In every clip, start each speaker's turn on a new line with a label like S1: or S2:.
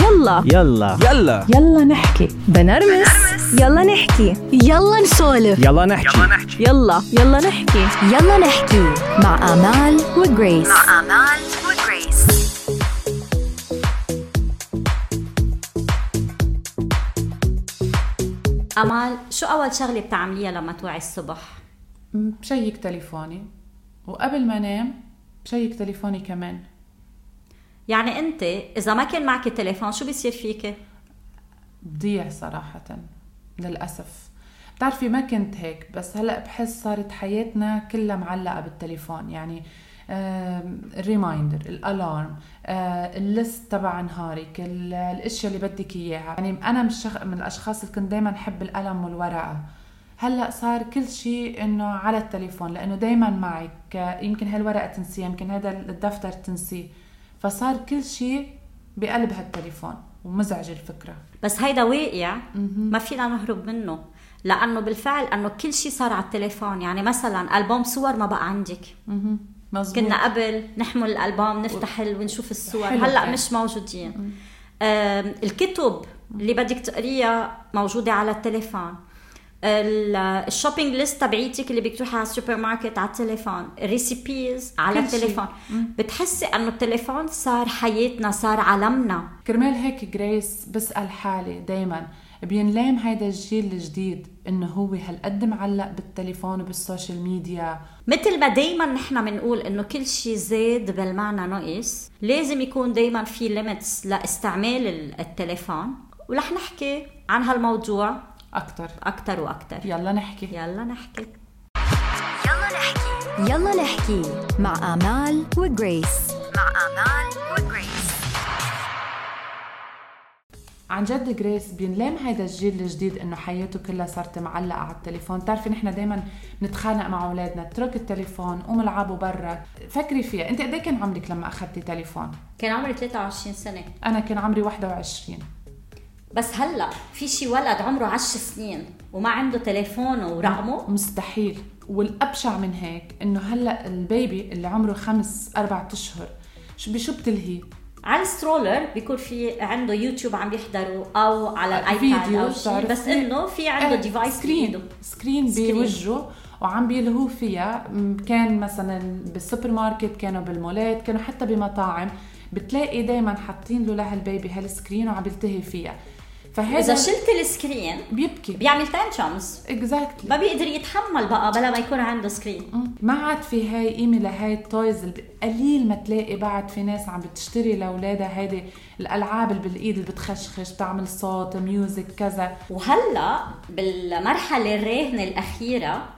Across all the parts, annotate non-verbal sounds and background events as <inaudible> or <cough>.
S1: يلا.
S2: يلا.
S3: يلا.
S4: يلا نحكي.
S1: بنرمس. يلا نحكي.
S5: يلا نسولف.
S2: يلا نحكي.
S1: يلا يلا. نحكي.
S5: يلا نحكي. مع آمال وجريس.
S6: مع آمال وجريس.
S7: أمال شو أول شغلة بتعمليها لما توعي الصبح؟
S4: بشيك تليفوني. وقبل ما انام بشيك تليفوني كمان.
S7: يعني أنت إذا ما كان معك تليفون شو بيصير فيك؟
S4: بضيع صراحة للأسف. بتعرفي ما كنت هيك بس هلأ بحس صارت حياتنا كلها معلقة بالتليفون. يعني ال reminder ال alarm آه، ال list تبع نهارك ال- الأشياء اللي بدك إياها. يعني أنا الشخ... من الأشخاص اللي كنت دائما أحب القلم والورقة. هلأ صار كل شيء إنه على التليفون لأنه دائما معك. يمكن هالورقة تنسيها يمكن هذا الدفتر تنسيه. فصار كل شيء بقلب هالتليفون ومزعج الفكرة.
S7: بس هيدا واقع. ما فينا نهرب منه. لأنه بالفعل أنه كل شيء صار على التليفون. يعني مثلا ألبوم صور ما بقى عندك.
S4: مزبوط.
S7: كنا قبل نحمل الألبوم نفتح ال- ونشوف الصور.
S4: هلأ.
S7: مش موجودين. الكتب اللي بدك تقريها موجودة على التليفون. ال- ال shopping list تبعيتك اللي تروحي على السوبر ماركت على التليفون. ال
S4: recipes على.
S7: التليفون. بتحسي إنه التليفون صار حياتنا صار عالمنا.
S4: كرمال هيك جريس بسأل حالي دايما بينلام هيدا الجيل الجديد إنه هو هالقد معلق بالتليفون وبال social media؟
S7: مثل ما دايما نحن بنقول إنه كل شيء زاد بالمعنى نقص لازم يكون دايما في limits لاستعمال ال- التليفون. ورح نحكي عن هالموضوع.
S4: أكثر
S7: أكثر وأكثر
S4: يلا نحكي.
S7: يلا نحكي.
S6: يلا نحكي.
S5: يلا نحكي. مع آمال وجريس.
S6: مع آمال وجريس.
S4: عن جد جريس بينلام هيدا الجيل الجديد إنه حياته كلها صارت معلقة على التليفون. بتعرفي نحن دائما نتخانق مع أولادنا اترك التليفون قوم العبوا برا. فكري فيها أنت قد إيه كان عمرك لما أخذتي تليفون؟
S7: كان عمري 23 سنة.
S4: أنا كان عمري 21
S7: بس هلا في شي ولد عمره 10 سنين وما عنده تليفون ورقمه؟
S4: مستحيل. والأبشع من هيك إنه هلا ال baby اللي عمره خمس أربع أشهر شو بشو بتلهي
S7: على ال stroller بيكون في عنده يوتيوب عم يحضروا أو على ال iPad أو
S4: شيء؟
S7: بس إنه في عنده device
S4: screen
S7: screen.
S4: بوجهه وعم بيلهوا فيها. كان مثلا بالسوبر ماركت كانوا بالمولات كانوا حتى بمطاعم. بتلاقي دائما حاطين له لهال baby هال screen وعم بيلتهي فيها. فهذا
S7: إذا شلت ال screen
S4: بيبكي.
S7: بيعمل tantrums
S4: exactly
S7: ما بيقدر يتحمل بقى بلا ما يكون عنده screen
S4: ما عاد في هاي قيمه لهاي ال toys قليل ما تلاقي بعد في ناس عم بتشتري لأولادها هيدي الألعاب اللي بالإيد اللي بتخشخش بتعمل صوت music كذا.
S7: وهلأ بالمرحلة الراهنة الأخيرة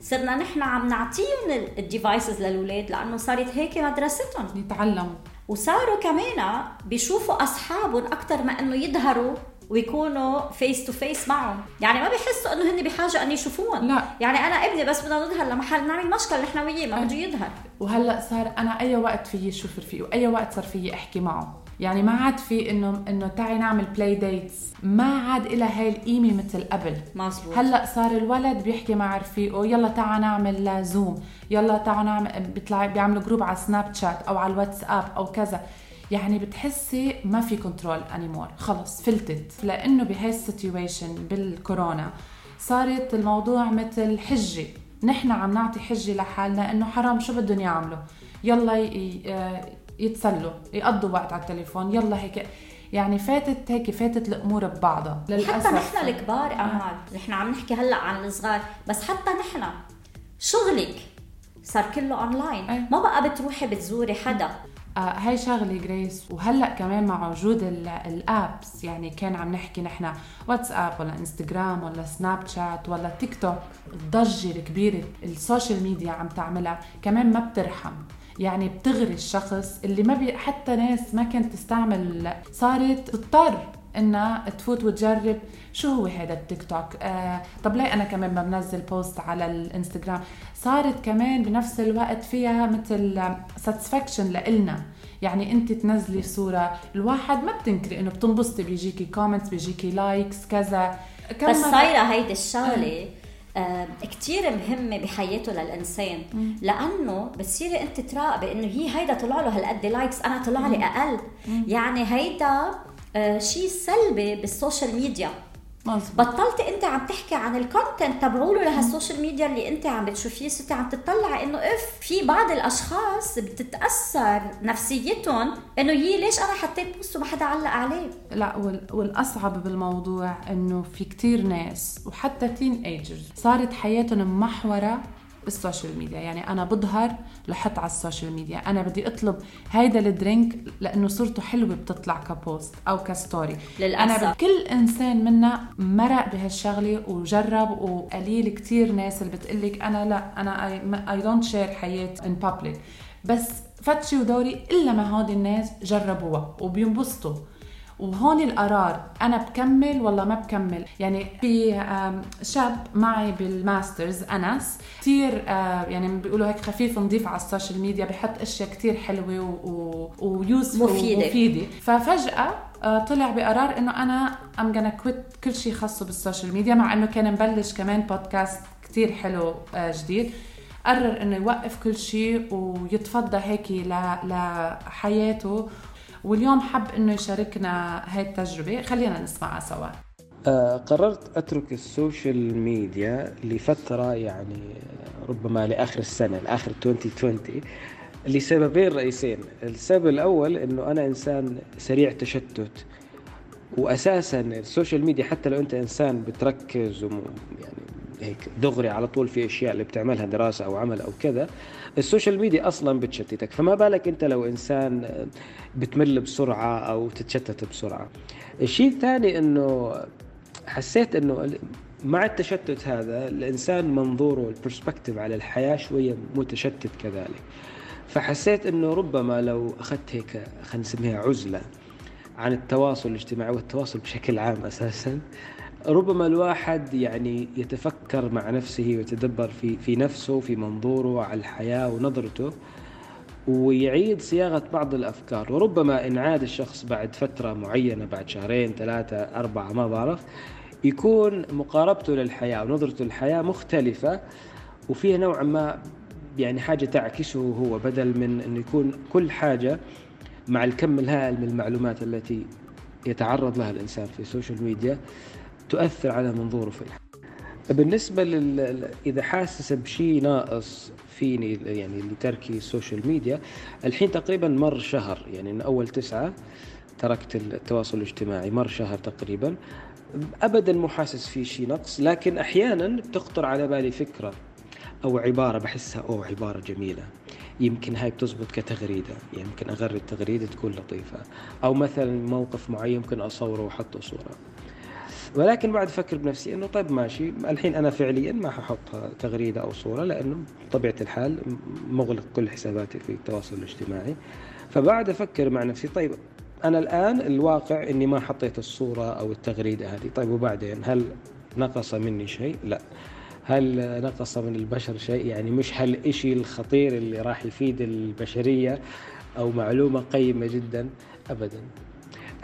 S7: صرنا نحن عم نعطيهم ال devices للأولاد لأنه صارت هيك مدرستهم.
S4: يتعلموا
S7: وصاروا كمان بيشوفوا أصحابهم أكثر ما إنه يظهروا ويكونوا face to face معهم. يعني ما بيحسوا إنه هن بحاجة ان يشوفوهم
S4: لا.
S7: يعني أنا ابني بس بدنا نظهر لمحل نعمل مشكل نحن وياه ما بده يظهر.
S4: وهلأ صار أنا أي وقت فيي شوف رفيقي وأي وقت صار فيي أحكي معه. يعني ما عاد في إنه إنه تعي نعمل play dates ما عاد لها هاي القيمة مثل قبل.
S7: مزبوط
S4: هلأ صار الولد بيحكي مع رفيقه يلا تعا نعمل Zoom يلا تعا نعمل بيطلع بيعملوا group على Snapchat أو على الواتساب أو كذا. يعني بتحسي ما في control anymore خلص فلتت. لأنه بهاي ال situation بالكورونا صارت الموضوع مثل حجة. نحن عم نعطي حجة لحالنا إنه حرام شو بدهم يعملوا؟ يلا ي- يتسلوا يقضوا وقت على التليفون يلا هيك. يعني فاتت هيك فاتت الأمور ببعضها.
S7: حتى نحن الكبار امال نحن عم نحكي هلأ عن الصغار بس حتى نحن. شغلك صار كله اونلاين
S4: أي.
S7: ما بقى بتروحي بتزوري حدا.
S4: آه هاي شغلة جريس وهلأ كمان مع وجود ال- ال apps يعني كان عم نحكي نحن واتساب ولا انستغرام ولا Snapchat ولا تيك توك الضجة الكبيرة ال social media عم تعملها كمان ما بترحم. يعني بتغري الشخص اللي ما بي حتى ناس ما كانت تستعمل صارت تضطر انها تفوت وتجرب شو هو هذا التيك توك. آه طب ليه أنا كمان ما بنزل post على الإنستغرام؟ صارت كمان بنفس الوقت فيها مثل satisfaction لإلنا. يعني أنت تنزلي صورة الواحد ما بتنكري إنه بتنبسطي بيجيكي comments بيجيكي likes كذا.
S7: بس صايرة هيدي الشغلة آه. كتير مهمة بحياته للإنسان. لأنه بتصيري أنت تراقبي إنه هي هيدا طلع له هالقد likes أنا طلع لي أقل. يعني هيدا آه، شيء سلبي بال social media.
S4: مزبوط
S7: بطلت انت عم تحكي عن ال content تبعوله لهال social media اللي انت عم بتشوفيه. صرتي عم تطلع إنه إنه في بعض الأشخاص بتتأثر نفسيتهم إنه يي ليش أنا حطيت post وما حدا علق عليه؟
S4: لا وال- والأصعب بالموضوع إنه في كتير ناس وحتى teenagers صارت حياتهم محورة بال social media. يعني أنا بظهر لحط على ال social media. أنا بدي أطلب هيدا ال drink لأنه صورته حلوة بتطلع ك post أو ك story.
S7: للأسف.
S4: أنا كل إنسان منا مرق بهالشغلة وجرب وقليل كتير ناس اللي بتقلك أنا لا أنا I don't share حياتي in public بس فتشي ودوري إلا ما هودي الناس جربوها وبينبسطوا. وهون القرار أنا بكمل ولا ما بكمل؟ يعني في شاب معي بال masters أنس كثير يعني بيقولوا هيك خفيف نظيف على ال social media بحط أشياء كثير حلوة ويوسف
S7: مفيدة.
S4: مفيده ففجأة آه، طلع بقرار إنه أنا I'm gonna quit كل شيء خاصه بال social media مع إنه كان مبلش كمان بودكاست كثير حلو آه، جديد. قرر إنه يوقف كل شيء ويتفضى هيك لحياته. واليوم حب إنه يشاركنا هاي التجربة. خلينا نسمعها سوا.
S2: آه، قررت أترك ال social media لفترة يعني ربما لآخر السنة لآخر 2020 لسببين رئيسين. السبب الأول أنه أنا إنسان سريع تشتت وأساسا ال social media حتى لو أنت إنسان بتركز يعني هيك دغري على طول في أشياء اللي بتعملها دراسة أو عمل أو كذا. ال social media أصلا بتشتتك فما بالك أنت لو إنسان بتمل بسرعة أو تتشتت بسرعة. الشيء الثاني أنه حسيت إنه مع التشتت هذا الإنسان منظوره البرسبكتيف على الحياة شوية متشتت كذلك. فحسيت إنه ربما لو أخذت هيك خلينا نسميها عزلة عن التواصل الاجتماعي والتواصل بشكل عام أساسا ربما الواحد يعني يتفكر مع نفسه ويتدبر في في نفسه في منظوره على الحياة ونظرته ويعيد صياغة بعض الأفكار. وربما إن عاد الشخص بعد فترة معينة بعد شهرين ثلاثة أربعة ما بعرف يكون مقاربته للحياة ونظرته للحياة مختلفة وفيها نوعا ما يعني حاجة تعكسه هو بدل من أنه يكون كل حاجة مع الكم الهائل من المعلومات التي يتعرض لها الإنسان في ال social media تؤثر على منظوره في الحياة بالنسبة لل... إذا حاسس بشيء ناقص فيني يعني لتركي ال social media الحين تقريبا مر شهر يعني من أول تسعة تركت التواصل الاجتماعي مر شهر تقريبا. أبدا مو حاسس في شيء نقص لكن أحيانا بتخطر على بالي فكرة أو عبارة بحسها أوه عبارة جميلة. يمكن هاي بتزبط كتغريدة يمكن أغرد تغريدة تكون لطيفة. أو مثلا موقف معين ممكن أصوره وأحطه صورة. ولكن بعد أفكر بنفسي إنه طيب ماشي. الحين أنا فعليا ما ححط تغريدة أو صورة لأنه بطبيعة الحال مغلق كل حساباتي في التواصل الاجتماعي. فبعد أفكر مع نفسي طيب أنا الآن الواقع إني ما حطيت الصورة أو التغريدة هذه. طيب وبعدين هل نقص مني شيء؟ لا. هل نقص من البشر شيء؟ يعني مش هالإشي الخطير اللي راح يفيد البشرية أو معلومة قيمة جدا؟ ابدا.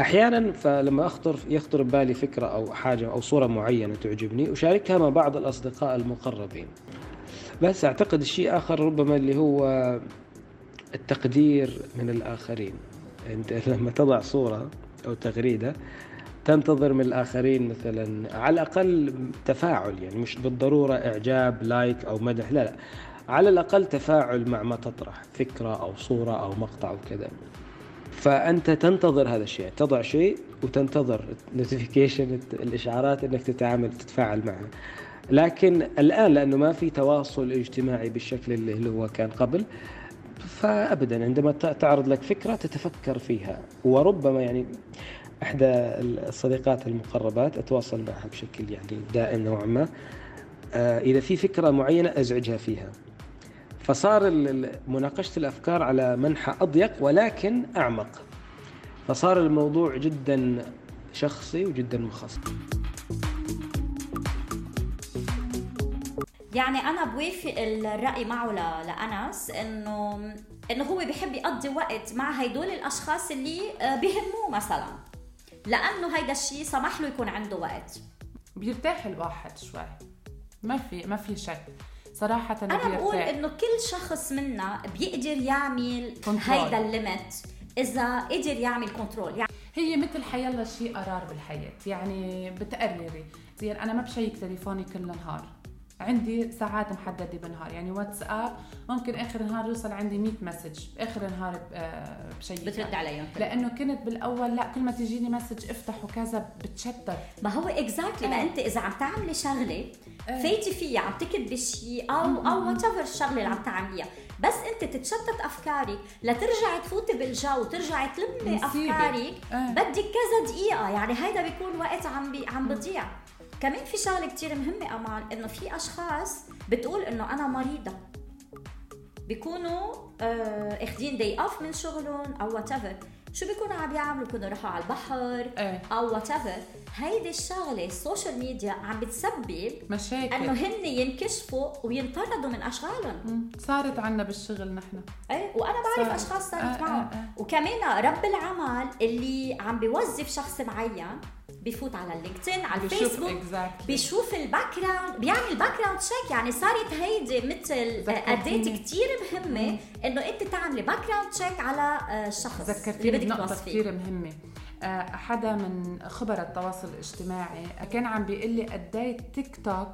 S2: أحيانا فلما اخطر يخطر ببالي فكرة أو حاجة أو صورة معينة تعجبني أشاركها مع بعض الأصدقاء المقربين. بس أعتقد الشيء آخر ربما اللي هو التقدير من الآخرين. أنت <laughs> لما تضع صورة أو تغريدة تنتظر من الآخرين مثلا على الأقل تفاعل يعني مش بالضرورة إعجاب like أو مدح لا لا. على الأقل تفاعل مع ما تطرح فكرة أو صورة أو مقطع وكذا. فأنت تنتظر هذا الشيء تضع شيء وتنتظر notification الإشعارات إنك تتعامل تتفاعل معها لكن الآن لأنه ما في تواصل اجتماعي بالشكل اللي هو كان قبل فابدا عندما تعرض لك فكرة تتفكر فيها. وربما يعني إحدى الصديقات المقربات أتواصل معها بشكل يعني دائم نوعا ما. آه، إذا في فكرة معينة أزعجها فيها. فصار مناقشة الأفكار على منحى أضيق ولكن أعمق. فصار الموضوع جدا شخصي وجدا مخصص.
S7: يعني أنا بوافق الرأي معه لأنس انه إنه هو بيحب يقضي وقت مع هدول الأشخاص اللي آه، بيهموه مثلا. لأنه هيدا الشيء سمح له يكون عنده وقت.
S4: بيرتاح الواحد شوي. ما في ما في شك. صراحة
S7: بقول
S4: بيرتاح.
S7: إنه كل شخص منا بيقدر يعمل
S4: كنترول.
S7: هيدا الليمت إذا قدر يعمل control يعني
S4: هي مثل حيلا شيء قرار بالحياة يعني بتقرري زي أنا ما ب check تليفوني كل النهار عندي ساعات محددة بالنهار. يعني واتساب ممكن آخر النهار يوصل عندي 100 message. آخر النهار آه، ب check
S7: بترد عليهم
S4: لأنه كنت بالأول لا كل ما تجيني message افتح وكذا بتشتت.
S7: ما هو exactly ما
S4: إيه.
S7: أنت إذا عم تعملي شغلة
S4: إيه.
S7: فايتي فيها عم تكتبي شيء أو أو whatever الشغله اللي عم تعمليها. بس أنت تتشتت أفكارك لترجعي تفوتي بالجو وترجعي تلمي.
S4: أفكارك.
S7: بدك كذا دقيقة. يعني هيدا بيكون وقت عم بي عم بضيع. كمان في شغلة كتير مهمة امال إنه في أشخاص بتقول إنه أنا مريضة بيكونوا آه، أخدين day off من شغلهم أو what شو بيكونوا عم يعملوا بيكونوا راحوا على البحر
S4: إيه.
S7: أو whatever هيدي الشغلة ال social media عم بتسبب
S4: مشاكل
S7: إنه هن ينكشفوا وينطردوا من
S4: أشغالهم. صارت عنا بالشغل نحن
S7: إيه وأنا بعرف
S4: صار.
S7: أشخاص صارت
S4: آه،
S7: معهم
S4: آه، آه.
S7: وكمان رب العمل اللي عم بيوظف شخص معين بيفوت على ال LinkedIn
S4: على
S7: الفيسبوك
S4: exactly.
S7: بيشوف ال background بيعمل background check يعني صارت هيدي مثل
S4: ذكرتيني.
S7: اداه كثير مهمة إنه أنت تعملي background check على آه، الشخص
S4: ذكرتيني
S7: اللي بدك
S4: بنقطة
S7: توظفيه
S4: كثير مهمة. آه، حدا من خبراء التواصل الاجتماعي كان عم بيقول لي قد إيه تيك توك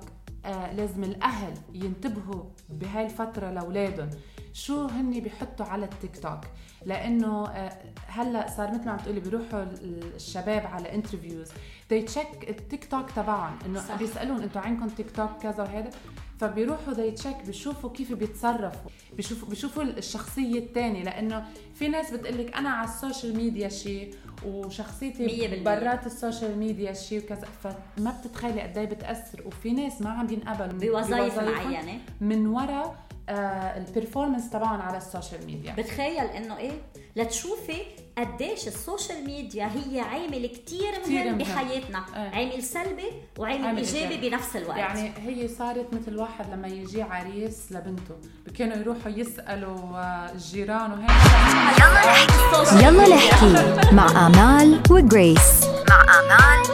S4: آه، لازم الأهل ينتبهوا بهاي الفترة لأولادهم. شو هن بيحطوا على التيك توك لأنه آه، هلأ صار مثل ما عم تقولي بيروحوا ال- الشباب على interviews they check التيك توك تبعهم
S7: إنه.
S4: بيسألون أنتم عندكم تيك توك كذا وهذا فبيروحوا they check بيشوفوا كيف بيتصرفوا بيشوفوا بيشوفوا الشخصية الثانية لأنه في ناس بتقلك أنا على ال social media
S7: شيء
S4: وشخصيتي. برات ال social media شيء وكذا فما بتتخيلي قد إيه بتأثر وفي ناس ما عم بينقبلوا
S7: بوظائف معينة.
S4: من وراء آه ال performance تبعهم على ال social media.
S7: بتخيل إنه إيه؟ لتشوفي قديش ال social media هي عامل كتير
S4: كتير
S7: مهم.
S4: مهم.
S7: بحياتنا.
S4: إيه.
S7: عامل سلبي وعامل
S4: عامل إيجابي.
S7: بنفس الوقت.
S4: يعني هي صارت مثل واحد لما يجي عريس لبنته كانوا يروحوا يسألوا آه، الجيران وهيك.
S6: يلا نحكي
S5: يلا نحكي مع آمال وجريس.
S6: مع آمال